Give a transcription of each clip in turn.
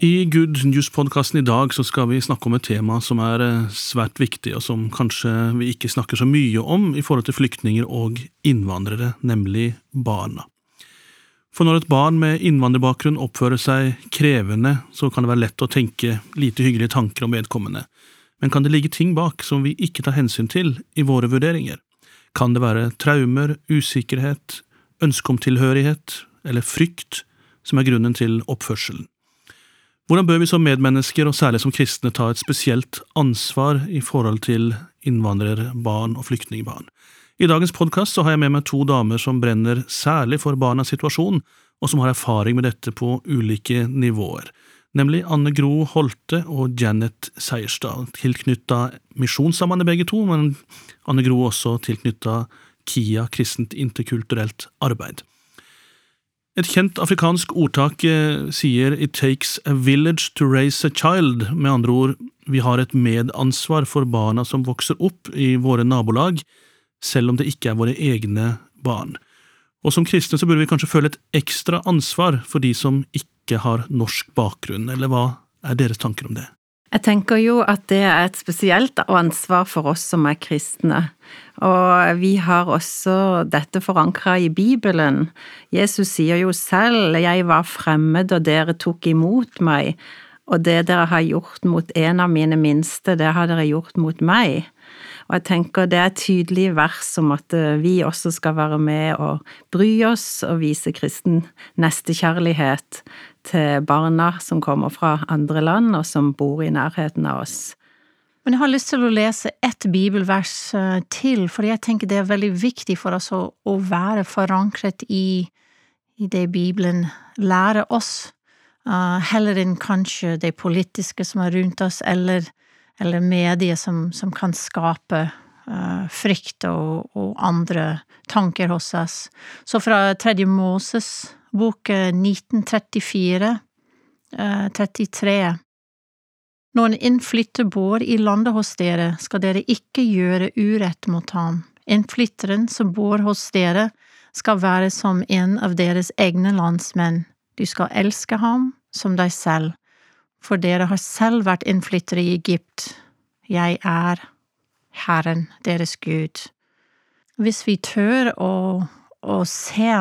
I Good News-podkasten i dag så skal vi snakke om et tema som er eh, svært viktig, og som kanskje vi ikke snakker så mye om i forhold til flyktninger og innvandrere, nemlig barna. For når et barn med innvandrerbakgrunn oppfører seg krevende, så kan det være lett å tenke lite hyggelige tanker om vedkommende, men kan det ligge ting bak som vi ikke tar hensyn til i våre vurderinger? Kan det være traumer, usikkerhet, ønske om tilhørighet eller frykt som er grunnen til oppførselen? Hvordan bør vi som medmennesker, og særlig som kristne, ta et spesielt ansvar i forhold til innvandrerbarn og flyktningbarn? I dagens podkast har jeg med meg to damer som brenner særlig for barnas situasjon, og som har erfaring med dette på ulike nivåer, nemlig Anne Gro Holte og Janet Seierstad, tilknytta Misjonssambandet begge to, men Anne Gro også tilknytta KIA, Kristent interkulturelt arbeid. Et kjent afrikansk ordtak eh, sier It takes a village to raise a child, med andre ord, vi har et medansvar for barna som vokser opp i våre nabolag, selv om det ikke er våre egne barn. Og som kristne så burde vi kanskje føle et ekstra ansvar for de som ikke har norsk bakgrunn, eller hva er deres tanker om det? Jeg tenker jo at det er et spesielt ansvar for oss som er kristne. Og vi har også dette forankra i Bibelen. Jesus sier jo selv 'Jeg var fremmed, og dere tok imot meg', og det dere har gjort mot en av mine minste, det har dere gjort mot meg. Og jeg tenker det er et tydelig vers om at eh, vi også skal være med og bry oss og vise kristen nestekjærlighet til barna som kommer fra andre land og som bor i nærheten av oss. Men jeg har lyst til å lese ett bibelvers eh, til, for jeg tenker det er veldig viktig for oss å, være forankret i, det Bibelen lærer oss, uh, heller enn kanskje det politiske som er rundt oss, eller eller medier som, som kan skape uh, frykt og, og, andre tanker hos oss. Så fra Tredje Moses bok 1934, uh, 33 Når en innflytter bor i landet hos dere, skal dere ikke gjøre urett mot ham. Innflytteren som bor hos dere, skal være som en av deres egne landsmenn. Du skal elske ham som deg selv for dere har selv vært innflyttere i Egypt. Jeg er Herren, deres Gud. Hvis vi tør å, å se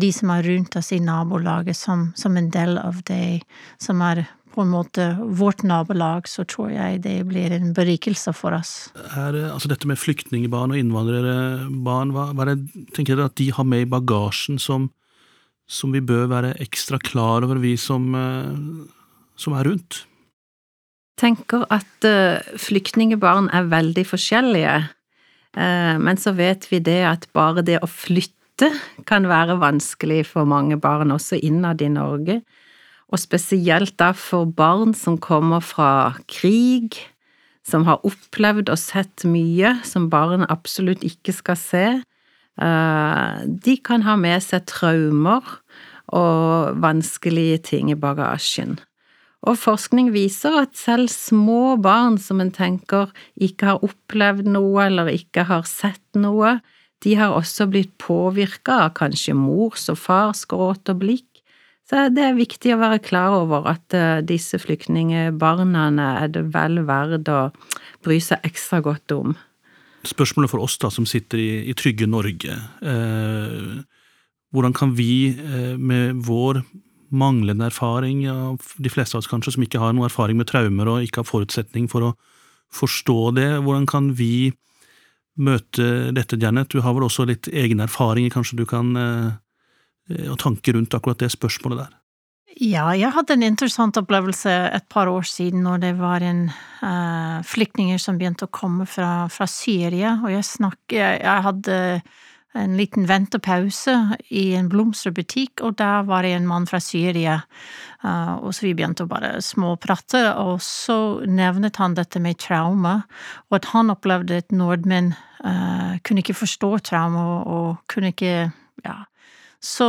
de som er rundt oss i nabolaget, som, som en del av det som er på en måte vårt nabolag, så tror jeg det blir en berikelse for oss. Er, altså dette med flyktningbarn og innvandrerbarn, hva, hva er det, tenker dere at de har med i bagasjen som, som vi bør være ekstra klar over, vi som uh, som er rundt? tenker at uh, flyktningebarn er veldig forskjellige, men så vet vi det at bare det å flytte kan være vanskelig for mange barn, også innad i Norge, og spesielt da for barn som kommer fra krig, som har opplevd og sett mye som barn absolutt ikke skal se. Uh, de kan ha med seg traumer og vanskelige ting i bagasjen. Og forskning viser at selv små barn som en tenker ikke har opplevd noe eller ikke har sett noe, de har også blitt påvirka av kanskje mors og fars gråt og blikk. Så det er viktig å være klar over at eh, disse flyktningbarna er det vel verdt å bry seg ekstra godt om. Spørsmålet for oss da, som sitter i, i trygge Norge, eh, hvordan kan vi eh, med vår manglende erfaring, de fleste av oss kanskje, som ikke har noe erfaring med traumer og ikke har forutsetning for å forstå det. Hvordan kan vi møte dette, Janet? Du har vel også litt egne erfaringer, kanskje du kan eh, og tanker rundt akkurat det spørsmålet der? Ja, jeg hadde en interessant opplevelse et par år siden når det var en uh, flyktninger som begynte å komme fra, fra Syria, og jeg, snakket jeg, jeg hadde en liten ventepause i en blomsterbutikk, og der var det en mann fra Syria, uh, og så vi begynte å bare småprate, og så nevnet han dette med traume, og at han opplevde at nordmenn uh, kunne ikke forstå traume, og, og kunne ikke, ja, så,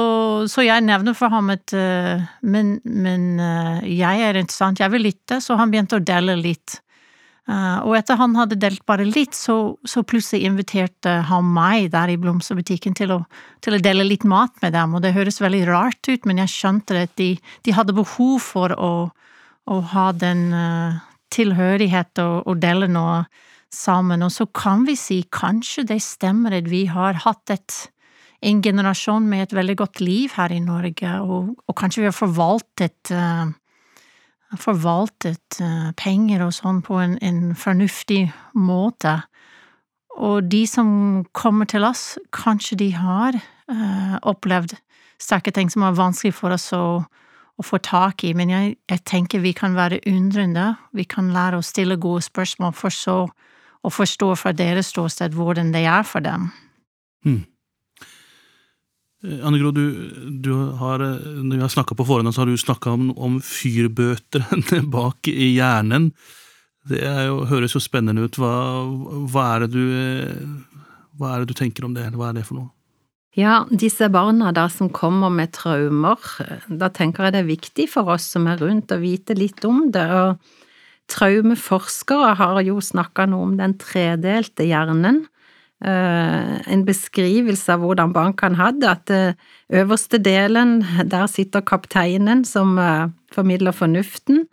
så, jeg nevner for ham at uh, men, men uh, jeg er interessant, jeg vil lytte, så han begynte å dele litt. Uh, og etter han hadde delt bare litt, så, så, plutselig inviterte han meg der i blomsterbutikken til å, til å, dele litt mat med dem, og det høres veldig rart ut, men jeg skjønte at de, de hadde behov for å, å ha den tilhørighet og, og, dele noe sammen, og så kan vi si kanskje det stemmer at vi har hatt et en generasjon med et veldig godt liv her i Norge, og, og kanskje vi har forvaltet uh, forvaltet uh, penger og sånn på en, en, fornuftig måte. Og de som kommer til oss, kanskje de har uh, opplevd sterke ting som er vanskelig for oss å, å få tak i, men jeg, jeg, tenker vi kan være undrende, vi kan lære å stille gode spørsmål for så å forstå fra deres ståsted hvordan det er for dem. Hmm. Eh, Anne Gro, du, du, har, eh, når vi har snakka på forhånd, så har du snakka om, om fyrbøterne bak i hjernen. Det jo, høres jo spennende ut. Hva, hva, er du, eh, hva, er det du, tenker om det? Hva er det for noe? Ja, disse barna da som kommer med traumer, da tenker jeg det er viktig for oss som er rundt å vite litt om det. og Traumeforskere har jo snakka noe om den tredelte hjernen. Eh, en beskrivelse av hvordan bankene hadde, at eh, øverste delen, der sitter kapteinen som eh, formidler fornuften,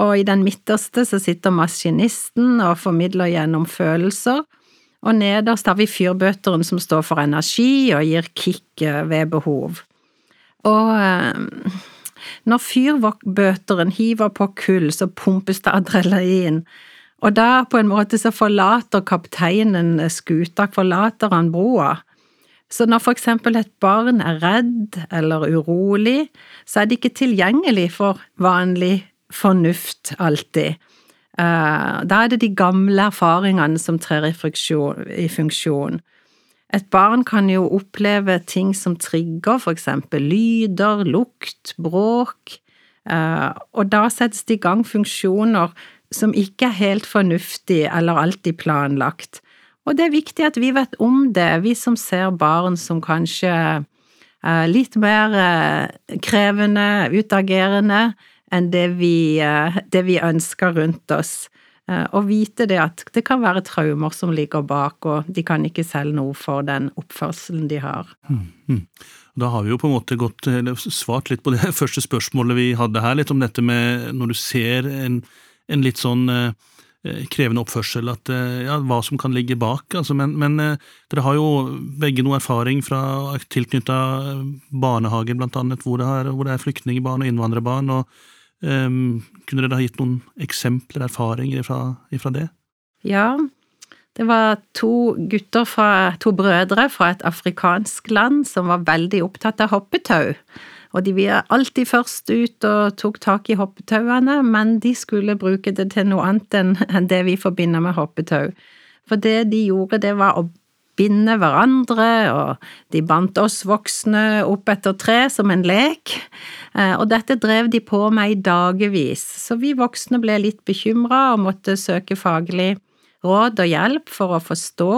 og i den midterste så sitter maskinisten og formidler gjennom følelser, og nederst har vi fyrbøteren som står for energi og gir kick ved behov. Og når fyrbøteren hiver på kull, så pumpes det adrenalin, og da på en måte så forlater kapteinen skuta, forlater han broa. Så når for eksempel et barn er redd eller urolig, så er det ikke tilgjengelig for vanlig fornuft alltid. Eh, da er det de gamle erfaringene som trer i funksjon. Et barn kan jo oppleve ting som trigger, for eksempel lyder, lukt, bråk, eh, og da settes det i gang funksjoner som ikke er helt fornuftig eller alltid planlagt. Og det er viktig at vi vet om det, vi som ser barn som kanskje er litt mer eh, krevende, utagerende enn det vi, eh, det vi ønsker rundt oss. Eh, og vite det at det kan være traumer som ligger bak, og de kan ikke selv noe for den oppførselen de har. Mm, mm. Da har vi jo på en måte gått, svart litt på det første spørsmålet vi hadde her, litt om dette med når du ser en en litt sånn eh, eh, krevende oppførsel, at, eh, ja, hva som kan ligge bak. Altså, men, men dere har jo begge noe erfaring fra tilknytta barnehager, blant annet, hvor det, er, hvor er flyktningbarn og innvandrerbarn. og um, Kunne dere ha gitt noen eksempler, erfaringer fra, fra det? Ja, det var to gutter fra, to brødre fra et afrikansk land som var veldig opptatt av hoppetau. Og de var alltid først ut og tok tak i hoppetauene, men de skulle bruke det til noe annet enn det vi forbinder med hoppetau. For det de gjorde, det var å binde hverandre, og de bandt oss voksne opp etter tre som en lek, eh, og dette drev de på med i dagevis, så vi voksne ble litt bekymra og måtte søke faglig råd og hjelp for å forstå.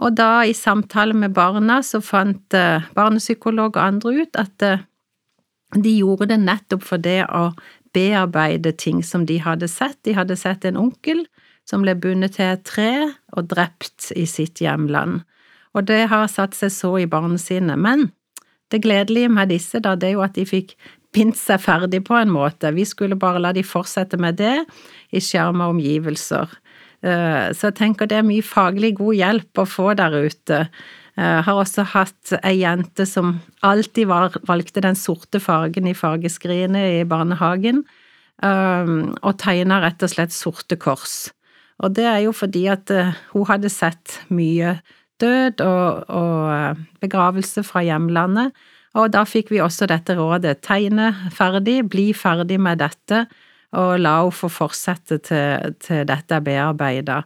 Og da, i samtale med barna, så fant eh, barnepsykolog og andre ut at eh, de gjorde det nettopp for det å bearbeide ting som de hadde sett. De hadde sett en onkel som ble bundet til et tre og drept i sitt hjemland, og det har satt seg så i barnesinnet. Men det gledelige med disse, da, det er jo at de fikk bindt seg ferdig på en måte. Vi skulle bare la de fortsette med det i skjerma omgivelser. Eh, så jeg tenker det er mye faglig god hjelp å få der ute. Jeg eh, har også hatt ei jente som alltid valgte den sorte fargen i fargeskrinet i barnehagen, um, og tegna rett og slett sorte kors. Og det er jo fordi at uh, hun hadde sett mye død og, og uh, begravelse fra hjemlandet, og da fikk vi også dette rådet, tegne ferdig, bli ferdig med dette, og la henne få fortsette til, til dette er bearbeida.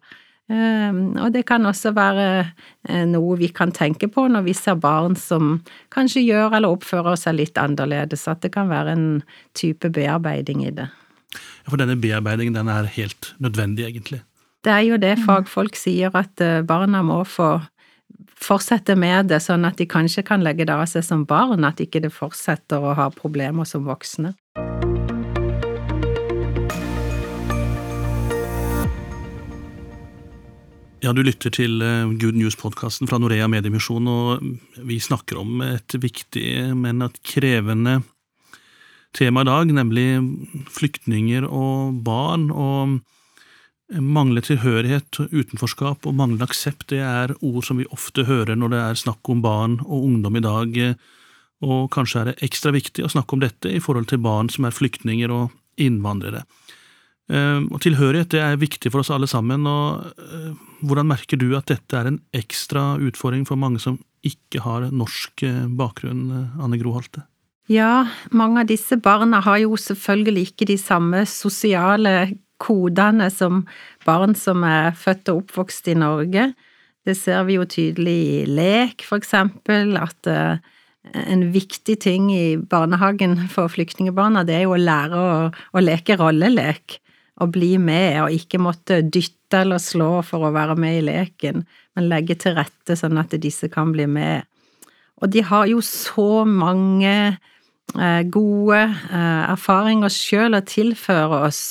Ehm, og det kan også være eh, noe vi kan tenke på når vi ser barn som kanskje gjør eller oppfører seg litt annerledes, at det kan være en type bearbeiding i det. Ja, For denne bearbeidingen den er helt nødvendig, egentlig? Det er jo det fagfolk sier, at eh, barna må få fortsette med det, sånn at de kanskje kan legge det av seg som barn, at ikke det fortsetter å ha problemer som voksne. Ja, du lytter til eh, Good News-podkasten fra Norea Mediemisjon, og vi snakker om et viktig, men et krevende tema i dag, nemlig flyktninger og barn. og Manglende tilhørighet, utenforskap og manglende aksept det er ord som vi ofte hører når det er snakk om barn og ungdom i dag, og kanskje er det ekstra viktig å snakke om dette i forhold til barn som er flyktninger og innvandrere. Ehm, og Tilhørighet det er viktig for oss alle sammen. og eh, Hvordan merker du at dette er en ekstra utfordring for mange som ikke har norsk eh, bakgrunn, eh, Anne Gro Holte? Ja, mange av disse barna har jo selvfølgelig ikke de samme sosiale kodene som barn som er født og oppvokst i Norge. Det ser vi jo tydelig i lek, for eksempel, at en viktig ting i barnehagen for flyktningbarna, det er jo å lære å, å leke rollelek å bli med, og ikke måtte dytte eller slå for å være med i leken, men legge til rette sånn at disse kan bli med. Og de har jo så mange eh, gode eh, erfaringer sjøl å tilføre oss,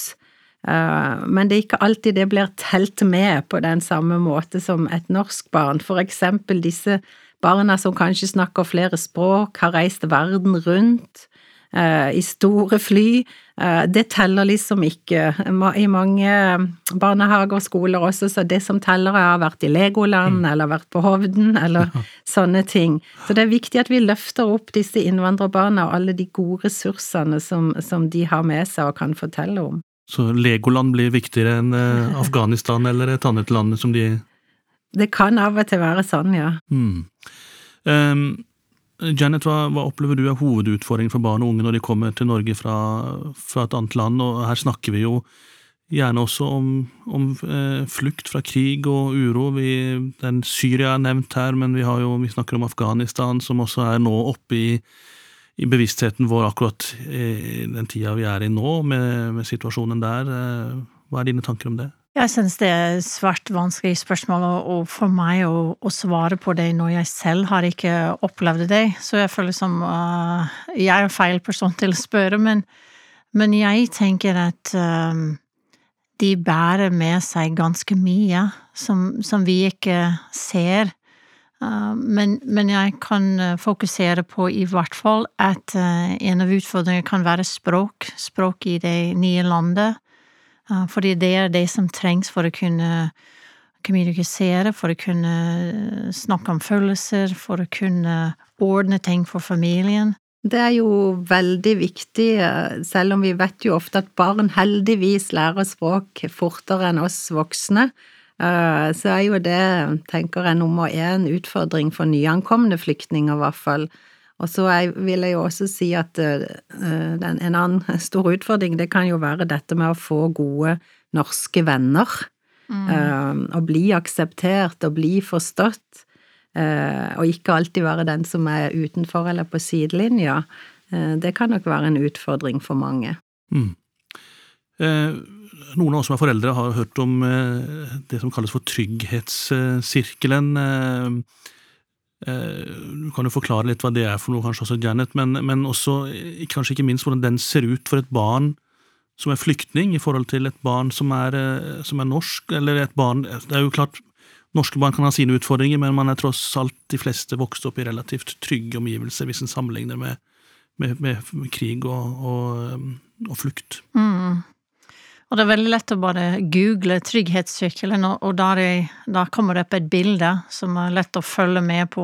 eh, men det er ikke alltid det blir telt med på den samme måte som et norsk barn. For eksempel disse barna som kanskje snakker flere språk, har reist verden rundt, i store fly. Eh, det teller liksom ikke. I mange barnehager og skoler også, så det som teller er å ha vært i Legoland mm. eller vært på Hovden eller sånne ting. Så det er viktig at vi løfter opp disse innvandrerbarna og alle de gode ressursene som, som de har med seg og kan fortelle om. Så Legoland blir viktigere enn eh, Afghanistan eller et annet land som de Det kan av og til være sånn, ja. Mm. Um, Janet, hva, hva, opplever du er hovedutfordringen for barn og unge når de kommer til Norge fra, fra et annet land? Og her snakker vi jo gjerne også om, om eh, flukt fra krig og uro. Vi, den Syria er nevnt her, men vi, jo, vi, snakker om Afghanistan, som også er nå oppe i, i bevisstheten vår akkurat i den tida vi er i nå, med, med situasjonen der. Eh, hva er dine tanker om det? Jeg synes det er et svært vanskelig spørsmål og for meg å, å, svare på det når jeg selv har ikke opplevd det. Så jeg føler som uh, jeg er feil person til å spørre, men, men jeg tenker at um, de bærer med seg ganske mye som, som vi ikke ser. Uh, men, men, jeg kan fokusere på i hvert fall at uh, en av utfordringene kan være språk. Språk i det nye landet. Fordi det er det som trengs for å kunne kommunisere, for å kunne snakke om følelser, for å kunne ordne ting for familien. Det er jo veldig viktig, selv om vi vet jo ofte at barn heldigvis lærer språk fortere enn oss voksne, eh, så er jo det, tenker jeg, nummer én utfordring for nyankomne flyktninger, i hvert fall. Og så vil jeg jo også si at uh, en annen stor utfordring, det kan jo være dette med å få gode norske venner. Mm. Uh, å bli akseptert og bli forstått. Og ikke alltid være den som er utenfor eller på sidelinja. det kan nok være en utfordring for mange. Mm. noen av oss som er foreldre, har hørt om det som kalles for trygghetssirkelen. Eh, du kan jo forklare litt hva det er for noe, kanskje også, Janet, men, men også kanskje ikke minst hvordan den ser ut for et barn som er flyktning, i forhold til et barn som er, eh, som er norsk, eller et barn Det er jo klart, norske barn kan ha sine utfordringer, men man er tross alt de fleste vokst opp i relativt trygge omgivelser, hvis en sammenligner med, med, med krig og, og, og flukt. Mm. Og det er veldig lett å bare google 'trygghetssykkelen', og da, da, kommer det opp et bilde som er lett å følge med på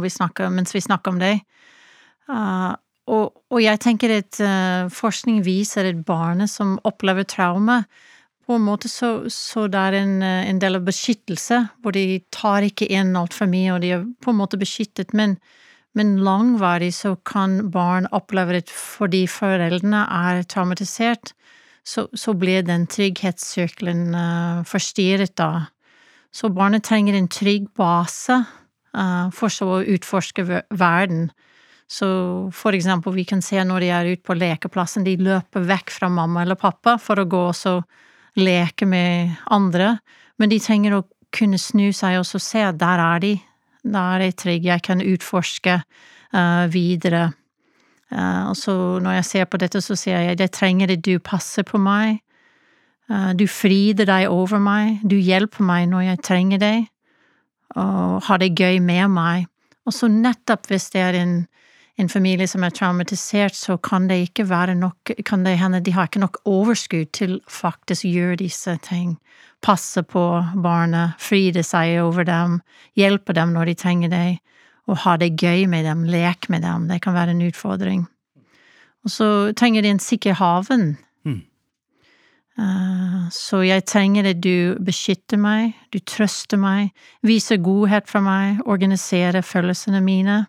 vi snakker, mens vi snakker om det. Uh, og, og, jeg tenker at uh, forskning viser at barnet som opplever traume, på en måte så, så det er en, en, del av beskyttelse, hvor de tar ikke inn altfor mye, og de er på en måte beskyttet, men, men langvarig så kan barn oppleve det fordi foreldrene er traumatisert så, så blir den trygghetssirkelen uh, forstyrret, da. Så barnet trenger en trygg base uh, for så å utforske verden. Så for eksempel, vi kan se når de er ute på lekeplassen, de løper vekk fra mamma eller pappa for å gå og leke med andre, men de trenger å kunne snu seg og se der er de, da er de trygge, jeg kan utforske uh, videre. Uh, og så når jeg ser på dette, så sier jeg, det trenger det, du passer på meg, uh, du frider deg over meg, du hjelper meg når jeg trenger deg, og har det gøy med meg. Og så nettopp hvis det er en en familie som er traumatisert, så kan det ikke være nok, kan det hende de har ikke nok overskudd til faktisk å gjøre disse ting. Passe på barnet, fride seg over dem, hjelpe dem når de trenger det, og ha det gøy med dem, leke med dem. Det kan være en utfordring. Og så trenger de en sikker haven. Mm. Uh, så jeg trenger at du beskytter meg, du trøster meg, viser godhet for meg, organiserer følelsene mine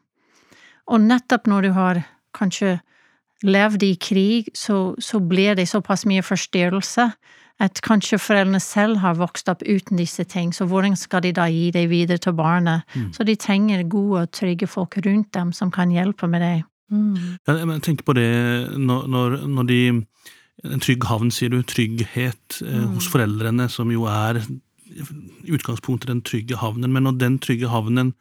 og nettopp når du har kanskje levd i krig, så, så blir det såpass mye forstyrrelse at kanskje foreldrene selv har vokst opp uten disse ting, så hvordan skal de da gi det videre til barnet? Mm. Så de trenger gode og trygge folk rundt dem som kan hjelpe med det. Mm. Jeg tenker på det når, når, når, de En trygg havn, sier du. Trygghet eh, mm. hos foreldrene, som jo er utgangspunktet den trygge havnen. Men når den trygge havnen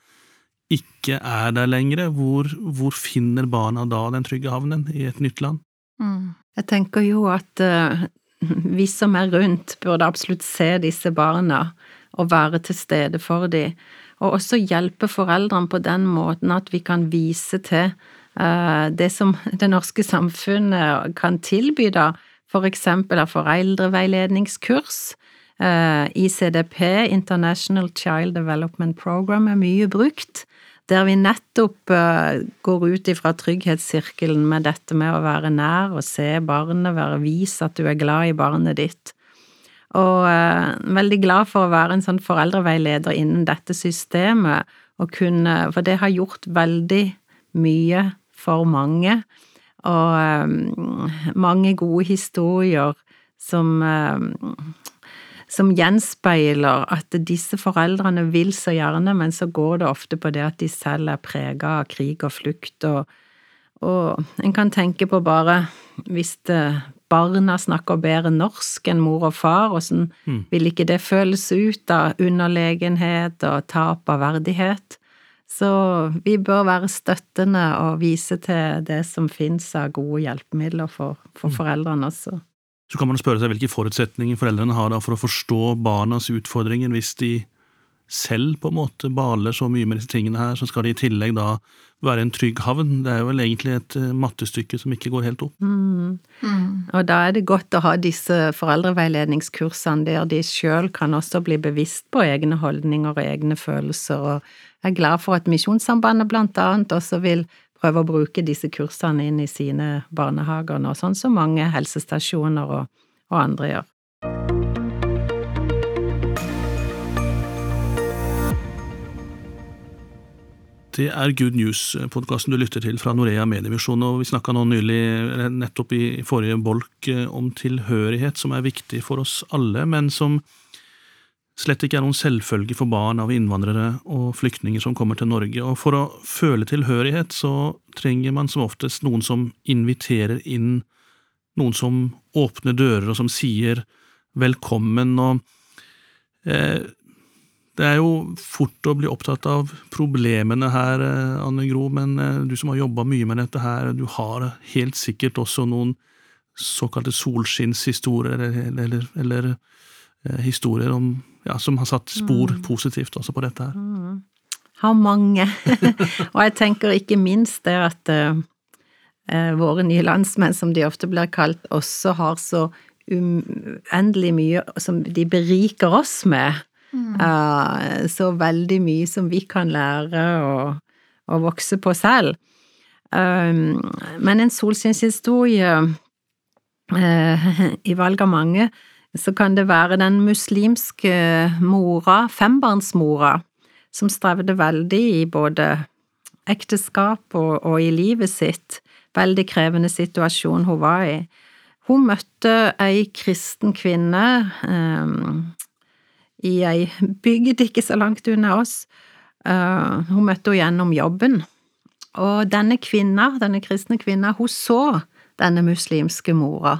ikke er der lenger, hvor, hvor, finner barna da den trygge havnen i et nytt land? Mm. Jeg tenker jo at uh, vi som er rundt, burde absolutt se disse barna og være til stede for dem, og også hjelpe foreldrene på den måten at vi kan vise til uh, det som det norske samfunnet kan tilby, da, for eksempel av foreldreveiledningskurs. Uh, ICDP, International Child Development Program, er mye brukt der vi nettopp uh, går ut ifra trygghetssirkelen med dette med å være nær og se barnet, være vise at du er glad i barnet ditt. Og uh, veldig glad for å være en sånn foreldreveileder innen dette systemet, og kunne, for det har gjort veldig mye for mange, og um, mange gode historier som som gjenspeiler at disse foreldrene vil så gjerne, men så går det ofte på det at de selv er prega av krig og flukt, og, og en kan tenke på bare hvis barna snakker bedre norsk enn mor og far, åssen mm. vil ikke det føles ut av underlegenhet og tap av verdighet? Så vi bør være støttende og vise til det som finnes av gode hjelpemidler for, for mm. foreldrene også. Så kan man spørre seg hvilke forutsetninger foreldrene har da for å forstå barnas utfordringer hvis de selv på en måte baler så mye med disse tingene her, så skal de i tillegg da være en trygg havn. Det er jo vel egentlig et eh, mattestykke som ikke går helt opp. Mm. Mm. Og da er det godt å ha disse foreldreveiledningskursene der de sjøl kan også bli bevisst på egne holdninger og egne følelser, og jeg er glad for at Misjonssambandet blant annet også vil prøve å bruke disse kursene inn i sine barnehager nå, sånn som mange helsestasjoner og, og andre gjør. Det er Good News-podkasten du lytter til fra Norea Medievisjon, og vi snakka nå nylig, nettopp i forrige bolk, om tilhørighet, som er viktig for oss alle, men som slett ikke er noen selvfølge for barn av innvandrere og flyktninger som kommer til Norge, og for å føle tilhørighet så trenger man som oftest noen som inviterer inn, noen som åpner dører og som sier velkommen, og eh, det er jo fort å bli opptatt av problemene her, eh, Anne Gro, men eh, du som har jobba mye med dette her, du har helt sikkert også noen såkalte solskinnshistorier, eller, eller, eller historier om ja, som har satt spor mm. positivt også på dette her. Mm. Har mange. og jeg tenker ikke minst det at uh, våre nye landsmenn, som de ofte blir kalt, også har så uendelig mye som de beriker oss med. Mm. Uh, så veldig mye som vi kan lære og, og vokse på selv. Um, men en solskinnshistorie uh, i valg av mange så kan det være den muslimske mora, fembarnsmora, som strevde veldig i både ekteskap og, og, i livet sitt. Veldig krevende situasjon hun var i. Hun møtte ei kristen kvinne eh, i ei bygd ikke så langt unna oss. Eh, hun møtte henne gjennom jobben, og denne kvinna, denne kristne kvinna, hun så denne muslimske mora.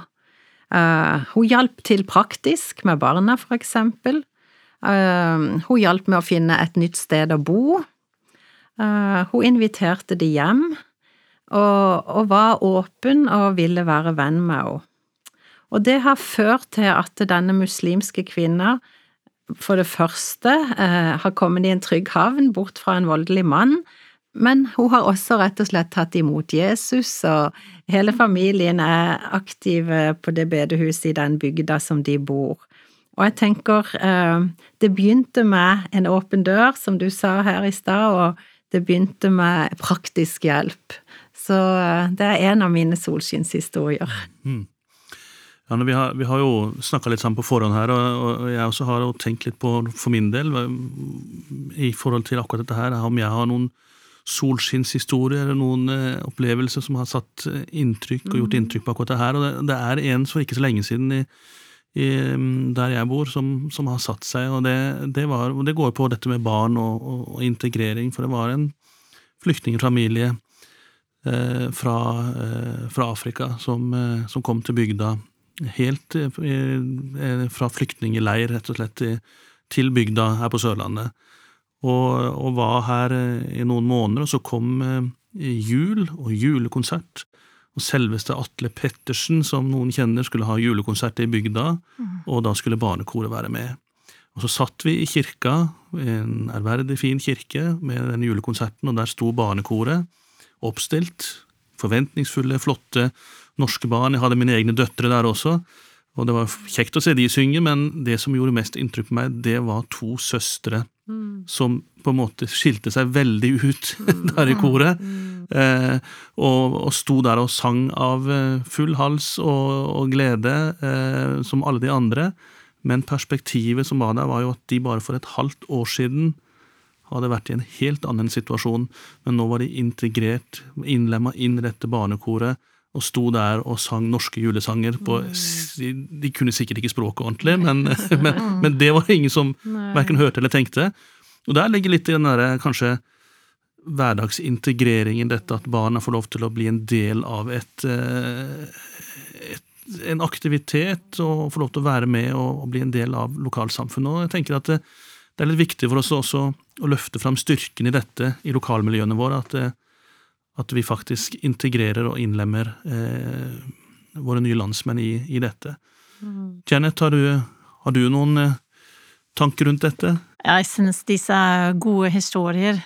Uh, hun hjalp til praktisk med barna, for eksempel. Uh, hun hjalp med å finne et nytt sted å bo. hun inviterte de hjem, og, og var åpen og ville være venn med henne. Og det har ført til at denne muslimske kvinna for det første har kommet i en trygg havn bort fra en voldelig mann, men hun har også rett og slett tatt imot Jesus, og hele familien er aktive på det bedehuset i den bygda som de bor. Og jeg tenker, eh, det begynte med en åpen dør, som du sa her i stad, og det begynte med praktisk hjelp. Så eh, det er en av mine solskinnshistorier. Mm. Ja, vi, har, vi, har, jo snakka litt sammen på forhånd her, og, og jeg også har tenkt litt på, for min del, i forhold til akkurat dette her, om jeg har noen solskinnshistorier eller noen eh, opplevelser som har satt eh, inntrykk og gjort mm. inntrykk på akkurat det her. Og det, det er en for ikke så lenge siden i, i, mm, der jeg bor, som, som, har satt seg, og det, det, var, det, går på dette med barn og, og, og integrering, for det var en flyktningfamilie eh, fra, eh, fra, Afrika som, eh, som, kom til bygda helt eh, fra flyktningleir, rett og slett, til bygda her på Sørlandet. Og, og var her eh, i noen måneder, og så kom jul og julekonsert. Og selveste Atle Pettersen, som noen kjenner, skulle ha julekonsert i bygda, mm. og da skulle barnekoret være med. Og så satt vi i kirka, en ærverdig fin kirke, med den julekonserten, og der sto barnekoret oppstilt, forventningsfulle, flotte norske barn. Jeg hadde mine egne døtre der også. Og det var kjekt å se de synge, men det som gjorde mest inntrykk på meg, det var to søstre mm. som på en måte skilte seg veldig ut der i koret. Mm. Eh, og, og, sto der og sang av eh, full hals og, og glede, eh, som alle de andre. Men perspektivet som var der, var jo at de bare for et halvt år siden hadde vært i en helt annen situasjon, men nå var de integrert, innlemma inn i dette barnekoret og sto der og sang norske julesanger på mm. De kunne sikkert ikke språket ordentlig, men, men, men det var ingen som verken hørte eller tenkte. Og der ligger litt i den derre kanskje hverdagsintegreringen, dette at barna får lov til å bli en del av et, eh, et en aktivitet og få lov til å være med og, og, bli en del av lokalsamfunnet. Og jeg tenker at det, det, er litt viktig for oss også å løfte fram styrken i dette i lokalmiljøene våre. At det, at vi faktisk integrerer og innlemmer eh, våre nye landsmenn i, i dette. Mm. Janet, har du, har du noen eh, tanker rundt dette? Jeg synes disse er gode historier.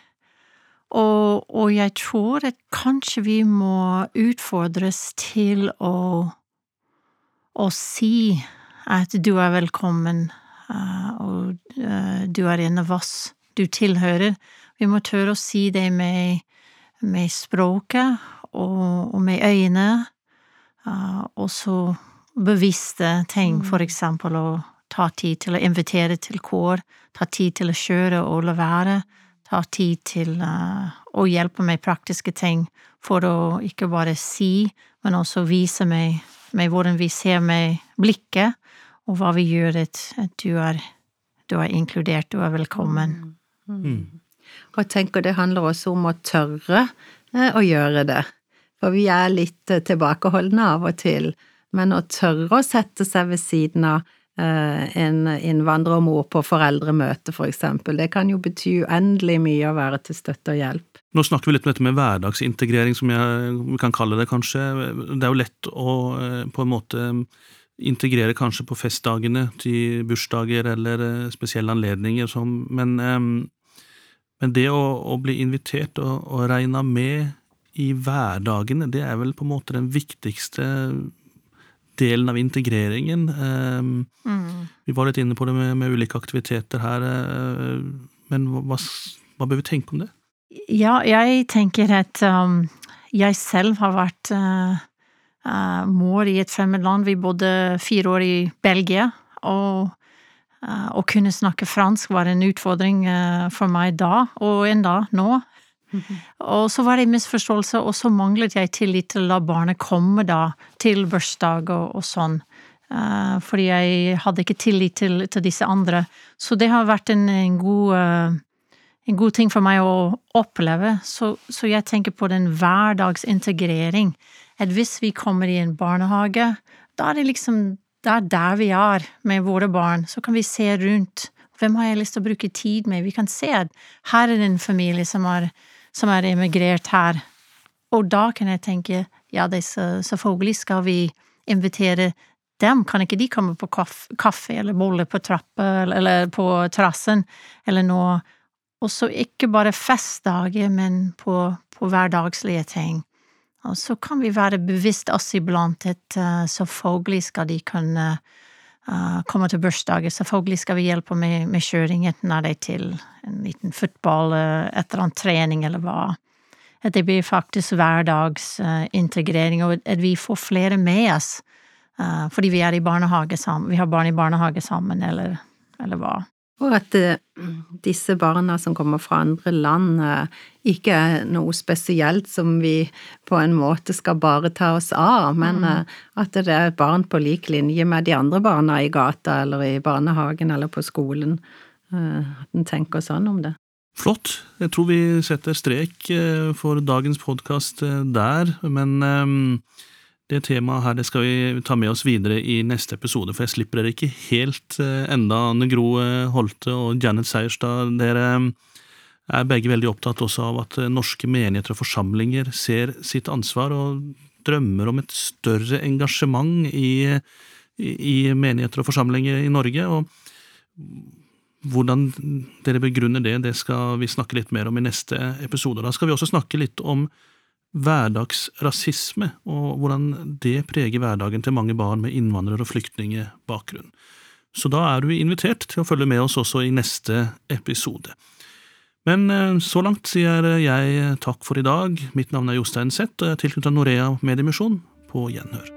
Og, og, jeg tror at kanskje vi må utfordres til å, å si at du er velkommen, uh, og uh, du er en av oss, du tilhører. Vi må tørre å si det med med språket og, og med øynene, uh, og så bevisste ting, mm. for eksempel å ta tid til å invitere til kår, ta tid til å kjøre og la være, ta tid til uh, å hjelpe med praktiske ting for å ikke bare si, men også vise meg, med hvordan vi ser med blikket, og hva vi gjør, at, at du, er, du, er, inkludert, du er velkommen. Mm. Og jeg tenker det handler også om å tørre eh, å gjøre det. For vi er litt eh, tilbakeholdne av og til, men å tørre å sette seg ved siden av eh, en innvandrermor på foreldremøte, for eksempel, det kan jo bety uendelig mye å være til støtte og hjelp. Nå snakker vi litt om dette med hverdagsintegrering, som jeg, kan kalle det, kanskje. Det er jo lett å på en måte integrere kanskje på festdagene til bursdager eller spesielle anledninger, som, men men det å, å bli invitert og, og regna med i hverdagene, det er vel på en måte den viktigste delen av integreringen. Um, mm. Vi var litt inne på det med, med ulike aktiviteter her, uh, men hva, hva, bør vi tenke om det? Ja, jeg tenker at um, jeg selv har vært uh, mor i et fremmed land. Vi bodde fire år i Belgia, og Eh, å kunne snakke fransk var en utfordring eh, for meg da, og enda nå. Og så var det en misforståelse, og så manglet jeg tillit til å la barnet komme da til bursdag og, og sånn. Uh, fordi jeg hadde ikke tillit til, til, disse andre. Så det har vært en, en, god, uh, en god ting for meg å oppleve. Så, så, jeg tenker på den hverdagsintegrering. At hvis vi kommer i en barnehage, da er det liksom det er der vi er med våre barn. Så kan vi se rundt. Hvem har jeg lyst til å bruke tid med? Vi kan se at her er det en familie som er, som er emigrert her. Og da kan jeg tenke ja, det, så, selvfølgelig skal vi invitere dem, kan ikke de komme på kaffe eller bolle på trappa eller på terrassen eller noe? Og så ikke bare festdager, men på, på hverdagslige ting. Og så kan vi være bevisst oss iblant at uh, selvfølgelig skal de kunne uh, komme til bursdager, selvfølgelig skal vi hjelpe med, med kjøring, enten er til en liten fotball, uh, et eller annet trening eller hva. At det blir faktisk hverdagsintegrering, og at vi får flere med oss fordi vi er i barnehage sammen, vi har barn i barnehage sammen, eller, eller hva. Og at uh, disse barna som kommer fra andre land, uh, ikke er noe spesielt som vi på en måte skal bare ta oss av, men mm. at det er barn på lik linje med de andre barna i gata eller i barnehagen eller på skolen. At en tenker sånn om det. Flott. Jeg tror vi setter strek for dagens podkast der, men det temaet her det skal vi ta med oss videre i neste episode, for jeg slipper dere ikke helt eh, enda. Anne Gro eh, Holte og Janet Seierstad, dere eh, er begge veldig opptatt også av at norske menigheter og forsamlinger ser sitt ansvar og drømmer om et større engasjement i, i menigheter og forsamlinger i Norge. og Hvordan dere begrunner det, det skal vi snakke litt mer om i neste episode. Da skal vi også snakke litt om hverdagsrasisme, og hvordan det preger hverdagen til mange barn med innvandrer- og flyktningbakgrunn. Så da er du invitert til å følge med oss også i neste episode. Men eh, så langt sier jeg takk for i dag. Mitt navn er Jostein Zett, og jeg er tilknyttet Norea Mediemisjon. På gjenhør.